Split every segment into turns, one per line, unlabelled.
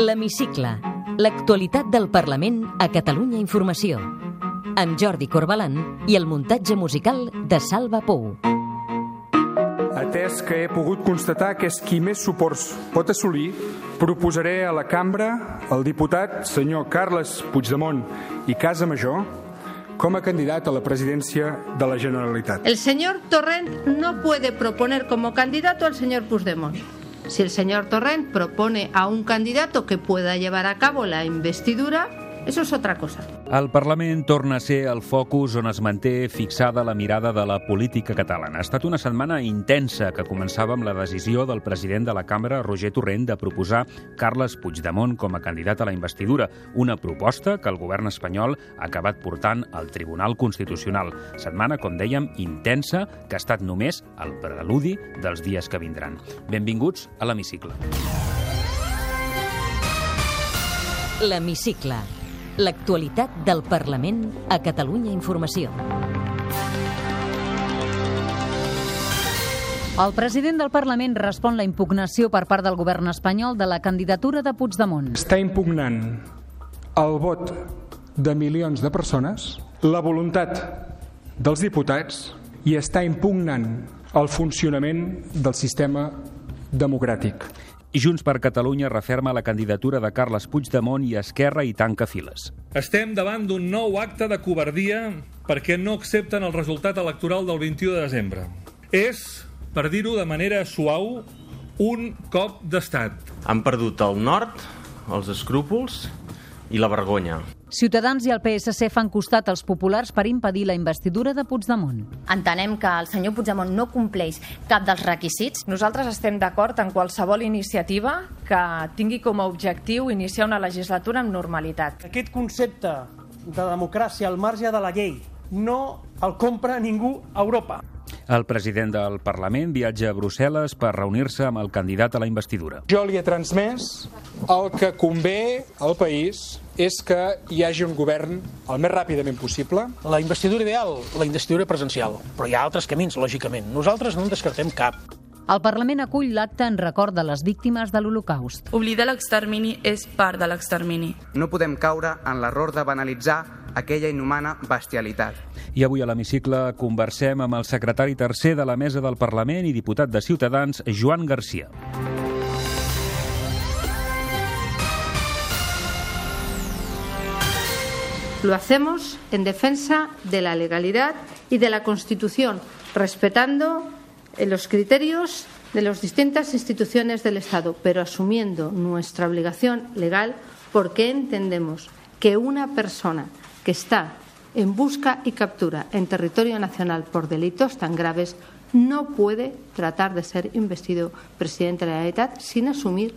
L'Hemicicle. L'actualitat del Parlament a Catalunya Informació. Amb Jordi Corbalan i el muntatge musical de Salva Pou.
Atès que he pogut constatar que és qui més suports pot assolir, proposaré a la cambra el diputat senyor Carles Puigdemont i Casa Major com a candidat a la presidència de la Generalitat.
El señor Torrent no puede proponer como candidato al señor Puigdemont. Si el señor Torrent propone a un candidato que pueda llevar a cabo la investidura, eso es otra cosa.
El Parlament torna a ser el focus on es manté fixada la mirada de la política catalana. Ha estat una setmana intensa que començava amb la decisió del president de la Cambra, Roger Torrent, de proposar Carles Puigdemont com a candidat a la investidura, una proposta que el govern espanyol ha acabat portant al Tribunal Constitucional. Setmana, com dèiem, intensa, que ha estat només el preludi dels dies que vindran. Benvinguts a l'Hemicicle.
L'Hemicicle. L'actualitat del Parlament a Catalunya Informació.
El president del Parlament respon la impugnació per part del govern espanyol de la candidatura de Puigdemont.
Està impugnant el vot de milions de persones, la voluntat dels diputats i està impugnant el funcionament del sistema democràtic.
I Junts per Catalunya referma la candidatura de Carles Puigdemont i Esquerra i tanca files.
Estem davant d'un nou acte de covardia perquè no accepten el resultat electoral del 21 de desembre. És, per dir-ho de manera suau, un cop d'estat.
Han perdut el nord, els escrúpols i la vergonya.
Ciutadans i el PSC fan costat als populars per impedir la investidura de Puigdemont.
Entenem que el senyor Puigdemont no compleix cap dels requisits.
Nosaltres estem d'acord en qualsevol iniciativa que tingui com a objectiu iniciar una legislatura amb normalitat.
Aquest concepte de democràcia al marge de la llei no el compra ningú a Europa.
El president del Parlament viatja a Brussel·les per reunir-se amb el candidat a la investidura.
Jo li he transmès el que convé al país és que hi hagi un govern el més ràpidament possible.
La investidura ideal, la investidura presencial, però hi ha altres camins, lògicament. Nosaltres no en descartem cap.
El Parlament acull l'acte en record de les víctimes de l'Holocaust.
Oblidar l'extermini és part de l'extermini.
No podem caure en l'error de banalitzar aquella inhumana bestialitat.
I avui a l'hemicicle conversem amb el secretari tercer de la Mesa del Parlament i diputat de Ciutadans, Joan Garcia.
Lo hacemos en defensa de la legalidad y de la Constitución, respetando los criterios de las distintas instituciones del Estado, pero asumiendo nuestra obligación legal porque entendemos que una persona que está en busca y captura en territorio nacional por delitos tan graves no puede tratar de ser investido presidente de la Generalitat sin asumir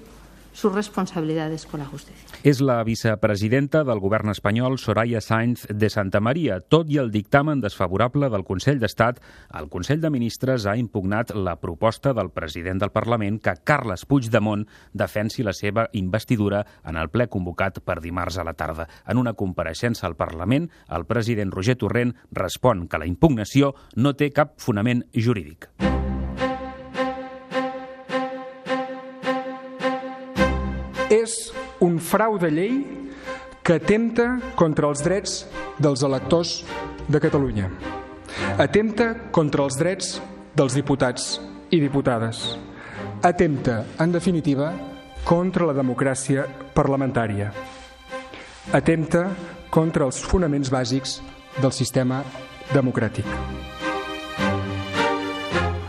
sus responsabilidades con la justícia.
És la vicepresidenta del govern espanyol, Soraya Sainz de Santa Maria. Tot i el dictamen desfavorable del Consell d'Estat, el Consell de Ministres ha impugnat la proposta del president del Parlament que Carles Puigdemont defensi la seva investidura en el ple convocat per dimarts a la tarda. En una compareixença al Parlament, el president Roger Torrent respon que la impugnació no té cap fonament jurídic.
És un frau de llei que atempta contra els drets dels electors de Catalunya. Atempta contra els drets dels diputats i diputades. Atempta, en definitiva, contra la democràcia parlamentària. Atempta contra els fonaments bàsics del sistema democràtic.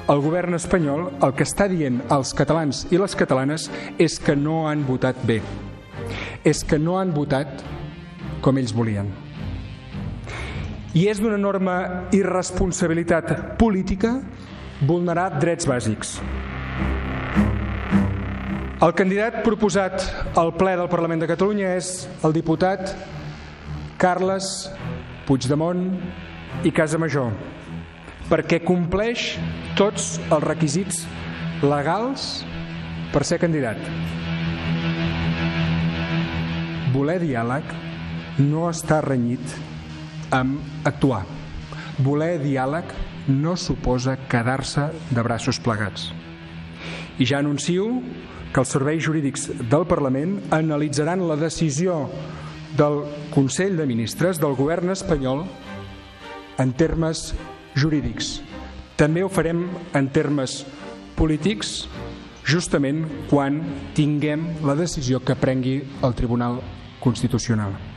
El govern espanyol el que està dient als catalans i les catalanes és que no han votat bé. És que no han votat com ells volien. I és d'una enorme irresponsabilitat política vulnerar drets bàsics. El candidat proposat al ple del Parlament de Catalunya és el diputat Carles Puigdemont i Casamajor perquè compleix tots els requisits legals per ser candidat. Voler diàleg no està renyit amb actuar. Voler diàleg no suposa quedar-se de braços plegats. I ja anuncio que els serveis jurídics del Parlament analitzaran la decisió del Consell de Ministres del govern espanyol en termes jurídics. També ho farem en termes polítics justament quan tinguem la decisió que prengui el Tribunal Constitucional.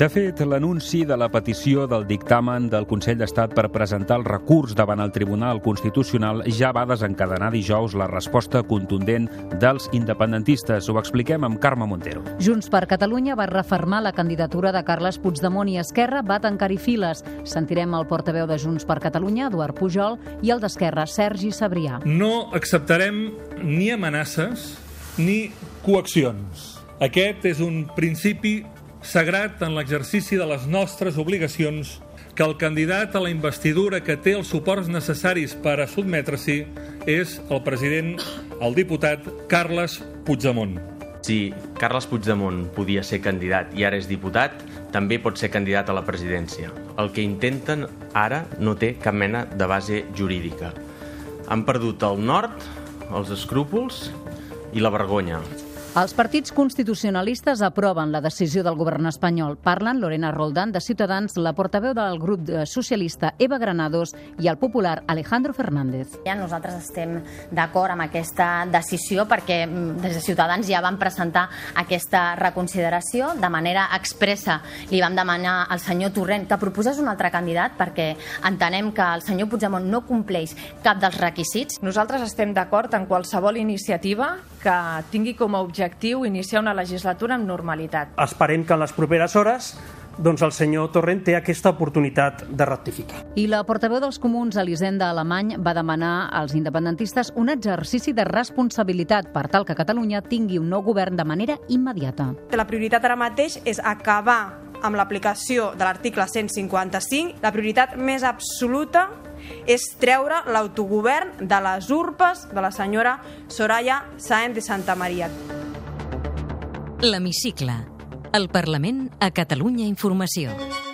De fet, l'anunci de la petició del dictamen del Consell d'Estat per presentar el recurs davant el Tribunal Constitucional ja va desencadenar dijous la resposta contundent dels independentistes. Ho expliquem amb Carme Montero.
Junts per Catalunya va refermar la candidatura de Carles Puigdemont i Esquerra va tancar-hi files. Sentirem el portaveu de Junts per Catalunya, Eduard Pujol, i el d'Esquerra, Sergi Sabrià.
No acceptarem ni amenaces ni coaccions. Aquest és un principi sagrat en l'exercici de les nostres obligacions que el candidat a la investidura que té els suports necessaris per a sotmetre-s'hi és el president, el diputat Carles Puigdemont.
Si Carles Puigdemont podia ser candidat i ara és diputat, també pot ser candidat a la presidència. El que intenten ara no té cap mena de base jurídica. Han perdut el nord, els escrúpols i la vergonya.
Els partits constitucionalistes aproven la decisió del govern espanyol. Parlen Lorena Roldán, de Ciutadans, la portaveu del grup socialista Eva Granados i el popular Alejandro Fernández.
Ja nosaltres estem d'acord amb aquesta decisió perquè mm, des de Ciutadans ja vam presentar aquesta reconsideració. De manera expressa li vam demanar al senyor Torrent que proposés un altre candidat perquè entenem que el senyor Puigdemont no compleix cap dels requisits.
Nosaltres estem d'acord en qualsevol iniciativa que tingui com a objectiu iniciar una legislatura amb normalitat.
Esperem que en les properes hores doncs el senyor Torrent té aquesta oportunitat de rectificar.
I la portaveu dels comuns, Elisenda Alemany, va demanar als independentistes un exercici de responsabilitat per tal que Catalunya tingui un nou govern de manera immediata.
La prioritat ara mateix és acabar amb l'aplicació de l'article 155. La prioritat més absoluta és treure l'autogovern de les urpes de la senyora Soraya Sáenz de Santa Maria.
L'Hemicicle. El Parlament a Catalunya Informació.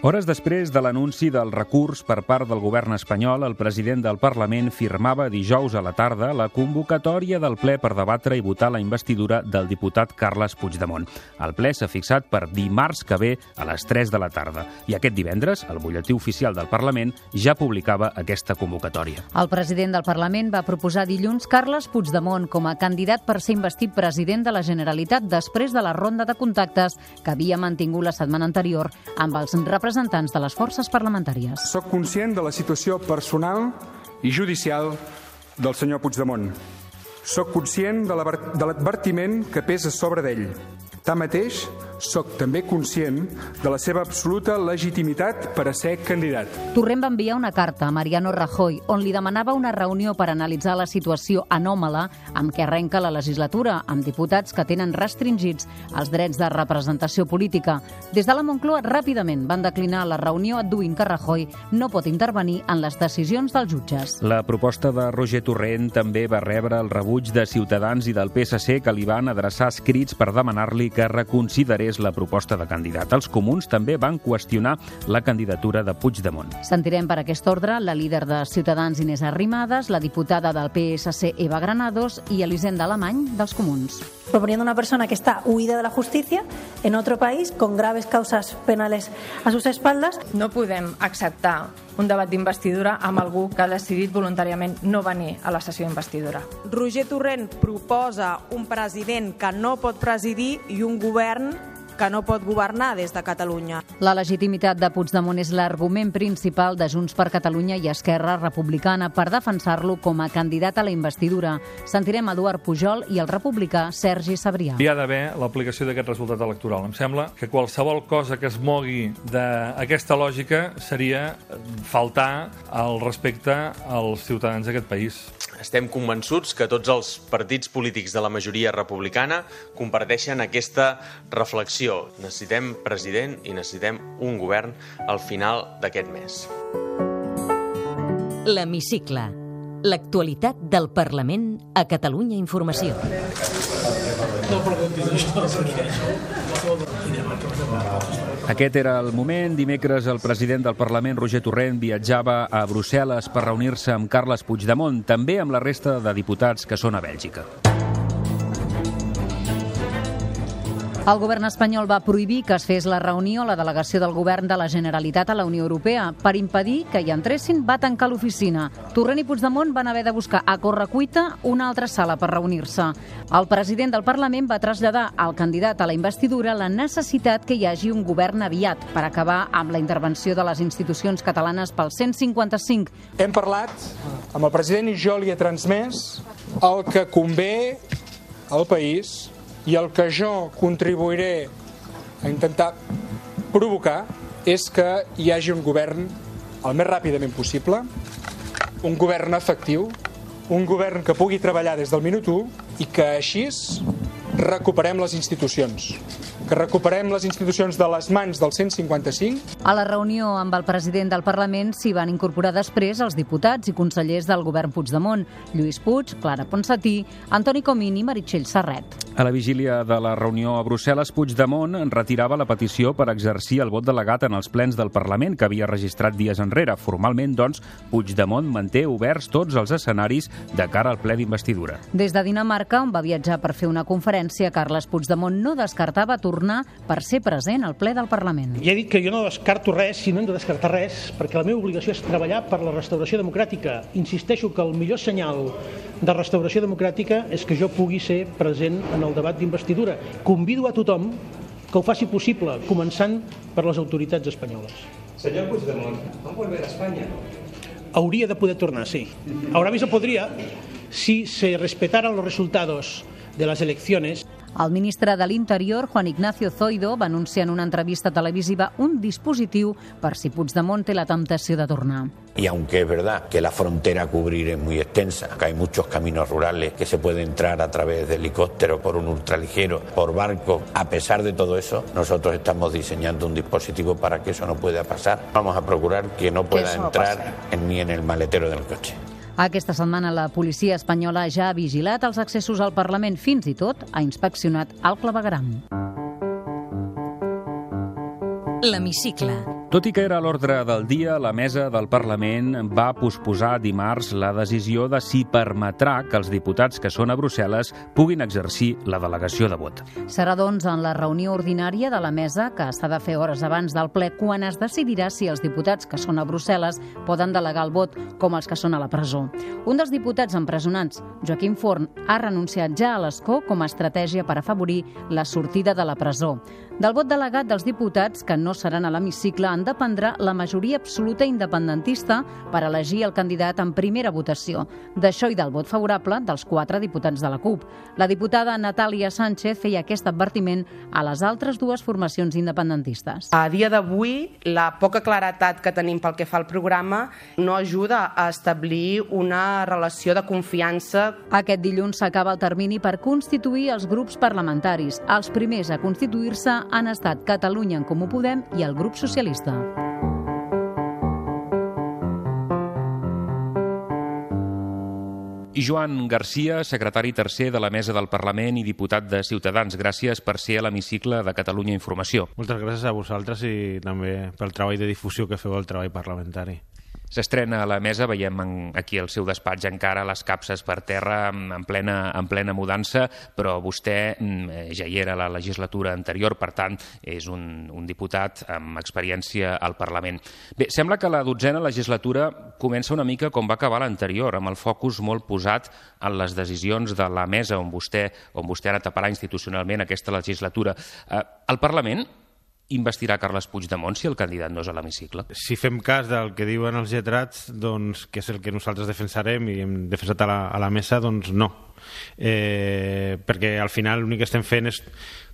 Hores després de l'anunci del recurs per part del govern espanyol, el president del Parlament firmava dijous a la tarda la convocatòria del ple per debatre i votar la investidura del diputat Carles Puigdemont. El ple s'ha fixat per dimarts que ve a les 3 de la tarda i aquest divendres el butlletí oficial del Parlament ja publicava aquesta convocatòria.
El president del Parlament va proposar dilluns Carles Puigdemont com a candidat per ser investit president de la Generalitat després de la ronda de contactes que havia mantingut la setmana anterior amb els representants representants de les forces parlamentàries.
Soc conscient de la situació personal i judicial del senyor Puigdemont. Soc conscient de l'advertiment que pesa sobre d'ell. Tanmateix, sóc també conscient de la seva absoluta legitimitat per a ser candidat.
Torrent va enviar una carta a Mariano Rajoy on li demanava una reunió per analitzar la situació anòmala amb què arrenca la legislatura, amb diputats que tenen restringits els drets de representació política. Des de la Moncloa ràpidament van declinar la reunió adduint que Rajoy no pot intervenir en les decisions dels jutges.
La proposta de Roger Torrent també va rebre el rebuig de Ciutadans i del PSC que li van adreçar escrits per demanar-li que reconsiderés la proposta de candidat. Els comuns també van qüestionar la candidatura de Puigdemont.
Sentirem per aquest ordre la líder de Ciutadans Inés Arrimadas, la diputada del PSC Eva Granados i Elisenda Alemany dels comuns.
proponiendo una persona que está huida de la justicia en otro país con graves causas penales a sus espaldas.
No podem acceptar un debat d'investidura amb algú que ha decidit voluntàriament no venir a la sessió d'investidura.
Roger Torrent proposa un president que no pot presidir i un govern que no pot governar des de Catalunya.
La legitimitat de Puigdemont és l'argument principal de Junts per Catalunya i Esquerra Republicana per defensar-lo com a candidat a la investidura. Sentirem Eduard Pujol i el republicà Sergi Sabrià.
Hi ha d'haver l'aplicació d'aquest resultat electoral. Em sembla que qualsevol cosa que es mogui d'aquesta lògica seria faltar al respecte als ciutadans d'aquest país.
Estem convençuts que tots els partits polítics de la majoria republicana comparteixen aquesta reflexió. Necessitem president i necessitem un govern al final d'aquest mes.
L'Hemicicle. L'actualitat del Parlament a Catalunya Informació.
No preguntis això, perquè això...
Aquest era el moment. Dimecres el president del Parlament, Roger Torrent, viatjava a Brussel·les per reunir-se amb Carles Puigdemont, també amb la resta de diputats que són a Bèlgica.
El govern espanyol va prohibir que es fes la reunió a la delegació del govern de la Generalitat a la Unió Europea. Per impedir que hi entressin, va tancar l'oficina. Torrent i Puigdemont van haver de buscar a correcuita una altra sala per reunir-se. El president del Parlament va traslladar al candidat a la investidura la necessitat que hi hagi un govern aviat per acabar amb la intervenció de les institucions catalanes pel 155.
Hem parlat amb el president i jo li he transmès el que convé al país i el que jo contribuiré a intentar provocar és que hi hagi un govern el més ràpidament possible, un govern efectiu, un govern que pugui treballar des del minut 1 i que així recuperem les institucions que recuperem les institucions de les mans del 155.
A la reunió amb el president del Parlament s'hi van incorporar després els diputats i consellers del govern Puigdemont, Lluís Puig, Clara Ponsatí, Antoni Comín i Meritxell Serret.
A la vigília de la reunió a Brussel·les, Puigdemont retirava la petició per exercir el vot delegat en els plens del Parlament que havia registrat dies enrere. Formalment, doncs, Puigdemont manté oberts tots els escenaris de cara al ple d'investidura.
Des de Dinamarca, on va viatjar per fer una conferència, Carles Puigdemont no descartava tornar tornar per ser present al ple del Parlament.
Ja he dit que jo no descarto res, si no hem de descartar res, perquè la meva obligació és treballar per la restauració democràtica. Insisteixo que el millor senyal de restauració democràtica és que jo pugui ser present en el debat d'investidura. Convido a tothom que ho faci possible, començant per les autoritats espanyoles.
Senyor Puigdemont, ¿va volver a España?
Hauria de poder tornar, sí. Ahora mismo podría si se respetaran los resultados de las elecciones.
El ministre de l'Interior, Juan Ignacio Zoido, va anunciar en una entrevista televisiva un dispositiu per si Puigdemont té la temptació de tornar.
Y aunque es verdad que la frontera a cubrir es muy extensa, que hay muchos caminos rurales, que se puede entrar a través de helicóptero, por un ultraligero, por barco, a pesar de todo eso, nosotros estamos diseñando un dispositivo para que eso no pueda pasar. Vamos a procurar que no pueda
no
entrar en, ni en el maletero del coche.
Aquesta setmana la policia espanyola ja ha vigilat els accessos al Parlament, fins i tot ha inspeccionat el clavegram.
L'hemicicle.
Tot i que era a l'ordre del dia, la mesa del Parlament va posposar dimarts la decisió de si permetrà que els diputats que són a Brussel·les puguin exercir la delegació de vot.
Serà, doncs, en la reunió ordinària de la mesa, que s'ha de fer hores abans del ple, quan es decidirà si els diputats que són a Brussel·les poden delegar el vot com els que són a la presó. Un dels diputats empresonats, Joaquim Forn, ha renunciat ja a l'escó com a estratègia per afavorir la sortida de la presó. Del vot delegat dels diputats que no seran a l'hemicicle en dependrà la majoria absoluta independentista per elegir el candidat en primera votació. D'això i del vot favorable dels quatre diputats de la CUP. La diputada Natàlia Sánchez feia aquest advertiment a les altres dues formacions independentistes.
A dia d'avui, la poca claretat que tenim pel que fa al programa no ajuda a establir una relació de confiança.
Aquest dilluns s'acaba el termini per constituir els grups parlamentaris. Els primers a constituir-se han estat Catalunya en Comú Podem i el grup socialista.
I Joan Garcia, secretari tercer de la Mesa del Parlament i diputat de Ciutadans. Gràcies per ser a l'hemicicle de Catalunya Informació.
Moltes gràcies a vosaltres i també pel treball de difusió que feu al treball parlamentari.
S'estrena a la mesa, veiem en, aquí al seu despatx encara les capses per terra en plena, en plena mudança, però vostè mm, ja hi era a la legislatura anterior, per tant, és un, un diputat amb experiència al Parlament. Bé, sembla que la dotzena legislatura comença una mica com va acabar l'anterior, amb el focus molt posat en les decisions de la mesa on vostè, on vostè ara taparà institucionalment aquesta legislatura. Eh, el Parlament investirà Carles Puigdemont si el candidat no és a l'hemicicle?
Si fem cas del que diuen els lletrats, doncs, que és el que nosaltres defensarem i hem defensat a la, a la mesa, doncs no. Eh, perquè al final l'únic que estem fent és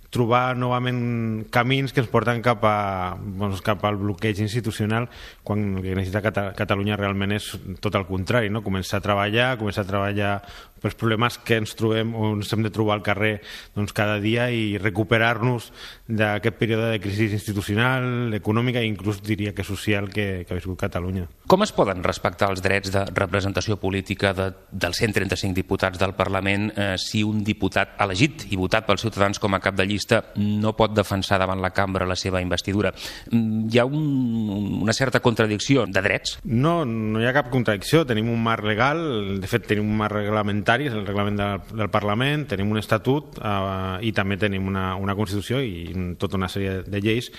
trobar novament camins que ens porten cap, a, doncs, cap al bloqueig institucional quan el que necessita Cata Catalunya realment és tot el contrari, no? començar a treballar, començar a treballar pels problemes que ens trobem o ens hem de trobar al carrer doncs, cada dia i recuperar-nos d'aquest període de crisi institucional, econòmica i inclús diria que social que, que ha viscut Catalunya.
Com es poden respectar els drets de representació política de, dels 135 diputats del Parlament eh, si un diputat elegit i votat pels ciutadans com a cap de llista no pot defensar davant la cambra la seva investidura. Mm, hi ha un, una certa contradicció de drets?
No, no hi ha cap contradicció. Tenim un marc legal, de fet tenim un marc reglamentari, és el reglament del, del Parlament, tenim un estatut eh, i també tenim una, una Constitució i tota una sèrie de lleis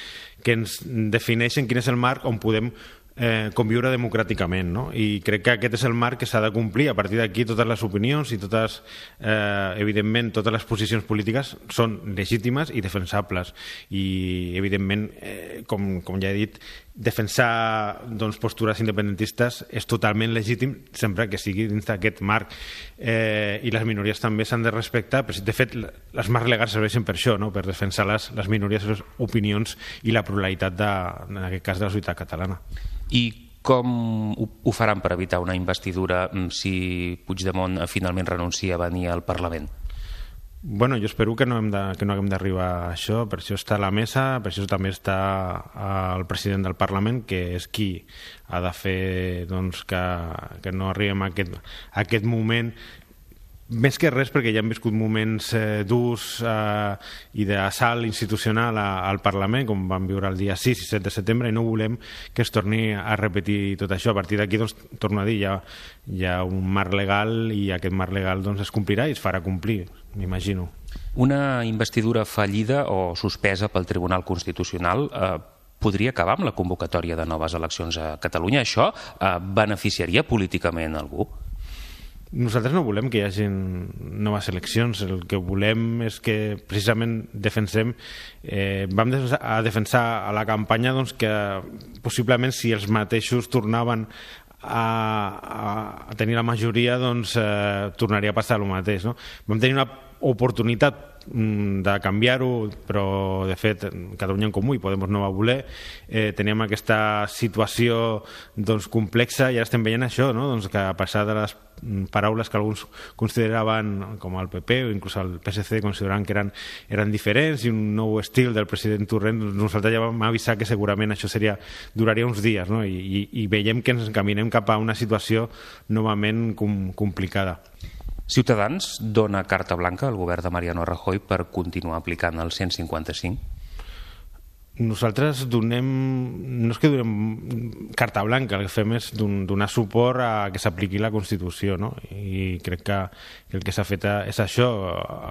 que ens defineixen quin és el marc on podem eh, conviure democràticament. No? I crec que aquest és el marc que s'ha de complir. A partir d'aquí totes les opinions i totes, eh, evidentment, totes les posicions polítiques són legítimes i defensables. I, evidentment, eh, com, com ja he dit, defensar doncs, postures independentistes és totalment legítim sempre que sigui dins d'aquest marc eh, i les minories també s'han de respectar però de fet les marcs legals serveixen per això no? per defensar les, les minories, les opinions i la pluralitat de, en aquest cas de la societat catalana
i com ho, faran per evitar una investidura mm, si Puigdemont finalment renuncia a venir al Parlament?
Bueno, jo espero que no, hem de, que no haguem d'arribar a això, per això està la mesa, per això també està el president del Parlament, que és qui ha de fer doncs, que, que no arribem a aquest, a aquest moment més que res perquè ja hem viscut moments eh, durs eh, i d'assalt institucional a, al Parlament, com vam viure el dia 6 i 7 de setembre, i no volem que es torni a repetir tot això. A partir d'aquí, doncs, torno a dir, hi ha, hi ha un marc legal i aquest marc legal doncs, es complirà i es farà complir, m'imagino.
Una investidura fallida o suspesa pel Tribunal Constitucional eh, podria acabar amb la convocatòria de noves eleccions a Catalunya. Això eh, beneficiaria políticament algú?
Nosaltres no volem que hi hagi noves eleccions, el que volem és que precisament defensem, eh, vam a defensar a la campanya doncs, que possiblement si els mateixos tornaven a, a, tenir la majoria doncs eh, tornaria a passar el mateix. No? Vam tenir una oportunitat de canviar-ho, però de fet Catalunya en Comú i Podemos no va voler. Eh, teníem aquesta situació doncs, complexa i ara estem veient això, no? doncs, que a passar de les paraules que alguns consideraven com el PP o inclús el PSC consideraven que eren, eren diferents i un nou estil del president Torrent doncs nosaltres ja vam avisar que segurament això seria, duraria uns dies no? I, i, i veiem que ens encaminem cap a una situació novament com, complicada.
Ciutadans dona carta blanca al govern de Mariano Rajoy per continuar aplicant el 155?
Nosaltres donem, no és que donem carta blanca, el que fem és donar suport a que s'apliqui la Constitució, no? I crec que el que s'ha fet és això,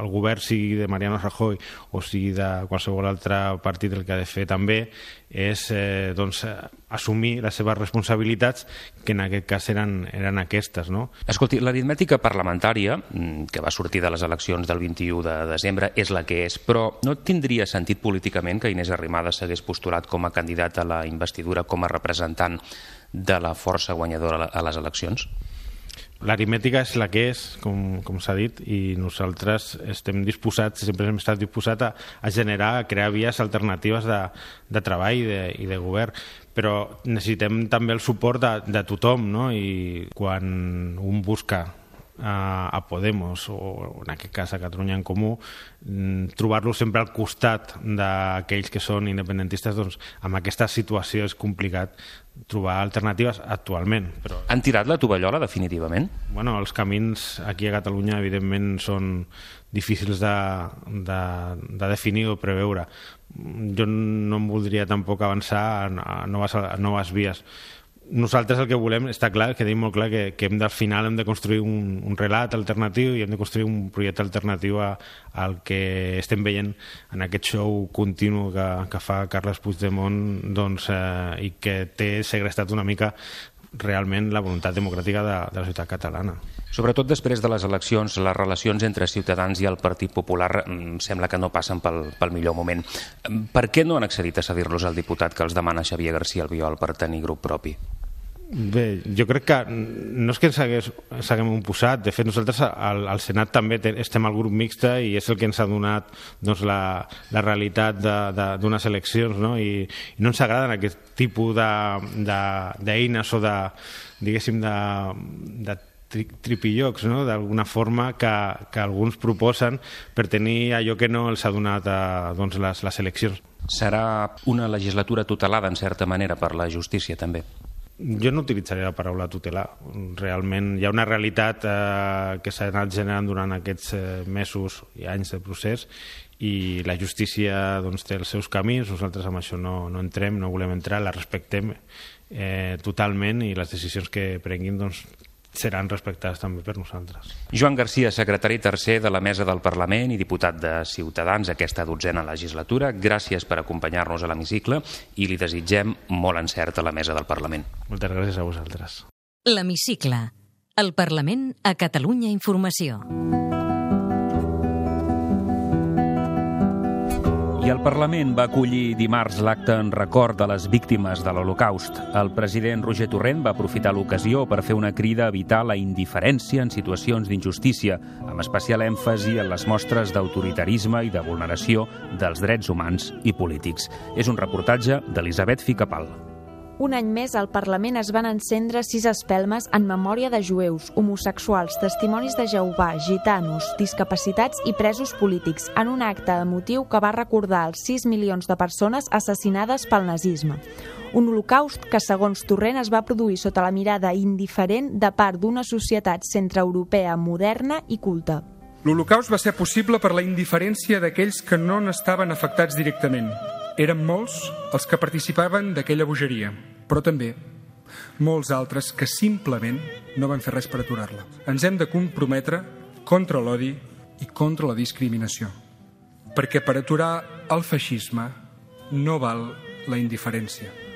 el govern sigui de Mariano Rajoy o sigui de qualsevol altre partit el que ha de fer també és eh, doncs, assumir les seves responsabilitats, que en aquest cas eren, eren aquestes. No?
Escolti, l'aritmètica parlamentària, mm, que va sortir de les eleccions del 21 de desembre, és la que és, però no tindria sentit políticament que Inés Arrimadas s'hagués postulat com a candidat a la investidura com a representant de la força guanyadora a les eleccions?
L'aritmètica és la que és, com, com s'ha dit, i nosaltres estem disposats, sempre hem estat disposats a, a generar, a crear vies alternatives de, de treball i de, i de govern però necessitem també el suport de, de tothom, no? I quan un busca a, a Podemos o en aquest cas a Catalunya en Comú mm, trobar-lo sempre al costat d'aquells que són independentistes doncs amb aquesta situació és complicat trobar alternatives actualment. Però...
Han tirat la tovallola definitivament?
Bueno, els camins aquí a Catalunya evidentment són difícils de, de, de definir o preveure. Jo no em voldria tampoc avançar a noves, a noves vies nosaltres el que volem, està clar, que tenim molt clar que, que hem de, al final hem de construir un, un relat alternatiu i hem de construir un projecte alternatiu a, al que estem veient en aquest show continu que, que fa Carles Puigdemont doncs, eh, i que té segrestat una mica realment la voluntat democràtica de, de la ciutat catalana.
Sobretot després de les eleccions, les relacions entre Ciutadans i el Partit Popular mm, sembla que no passen pel, pel millor moment. Per què no han accedit a cedir-los al diputat que els demana Xavier García Albiol per tenir grup propi?
Bé, jo crec que no és que ens haguem oposat, de fet nosaltres al, al Senat també estem al grup mixta i és el que ens ha donat doncs, la, la realitat d'unes eleccions no? I, i no ens agraden aquest tipus d'eines o de, diguéssim, de, de tri, tripillocs, no? d'alguna forma que, que alguns proposen per tenir allò que no els ha donat a, doncs, les, les eleccions.
Serà una legislatura tutelada, en certa manera, per la justícia, també?
Jo no utilitzaré la paraula tutelar. Realment hi ha una realitat eh, que s'ha anat generant durant aquests eh, mesos i anys de procés i la justícia doncs, té els seus camins, nosaltres amb això no, no entrem, no volem entrar, la respectem eh, totalment i les decisions que prenguin doncs, seran respectades també per nosaltres.
Joan Garcia, secretari tercer de la Mesa del Parlament i diputat de Ciutadans aquesta dotzena legislatura, gràcies per acompanyar-nos a l'hemicicle i li desitgem molt encert a la Mesa del Parlament.
Moltes gràcies a vosaltres.
L'hemicicle. El Parlament a Catalunya Informació.
I el Parlament va acollir dimarts l'acte en record de les víctimes de l'Holocaust. El president Roger Torrent va aprofitar l'ocasió per fer una crida a evitar la indiferència en situacions d'injustícia, amb especial èmfasi en les mostres d'autoritarisme i de vulneració dels drets humans i polítics. És un reportatge d'Elisabet Ficapal.
Un any més al Parlament es van encendre sis espelmes en memòria de jueus, homosexuals, testimonis de Jehovà, gitanos, discapacitats i presos polítics, en un acte emotiu que va recordar els 6 milions de persones assassinades pel nazisme. Un holocaust que, segons Torrent, es va produir sota la mirada indiferent de part d'una societat centreeuropea moderna i culta.
L'Holocaust va ser possible per la indiferència d'aquells que no n'estaven afectats directament, eren molts els que participaven d'aquella bogeria, però també molts altres que simplement no van fer res per aturar-la. Ens hem de comprometre contra l'odi i contra la discriminació, perquè per aturar el feixisme no val la indiferència.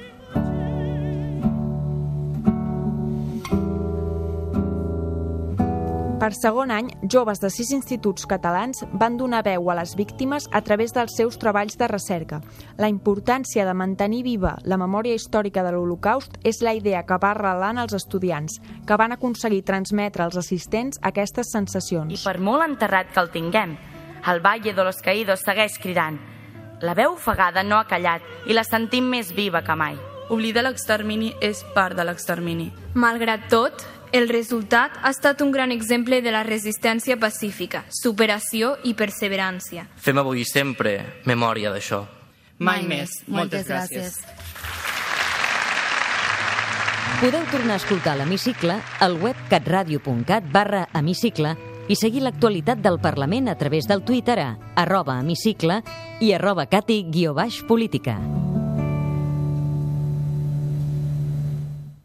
Per segon any, joves de sis instituts catalans van donar veu a les víctimes a través dels seus treballs de recerca. La importància de mantenir viva la memòria històrica de l'Holocaust és la idea que va arrelant els estudiants, que van aconseguir transmetre als assistents aquestes sensacions.
I per molt enterrat que el tinguem, el Valle de los Caídos segueix cridant. La veu ofegada no ha callat i la sentim més viva que mai.
Oblidar l'extermini és part de l'extermini.
Malgrat tot, el resultat ha estat un gran exemple de la resistència pacífica, superació i perseverància.
Fem avui sempre memòria d'això.
Mai més. Moltes gràcies.
Podeu tornar a escoltar l'Hemicicle al web catradio.cat barra hemicicle i seguir l'actualitat del Parlament a través del Twitter a arroba hemicicle i arroba cati-política.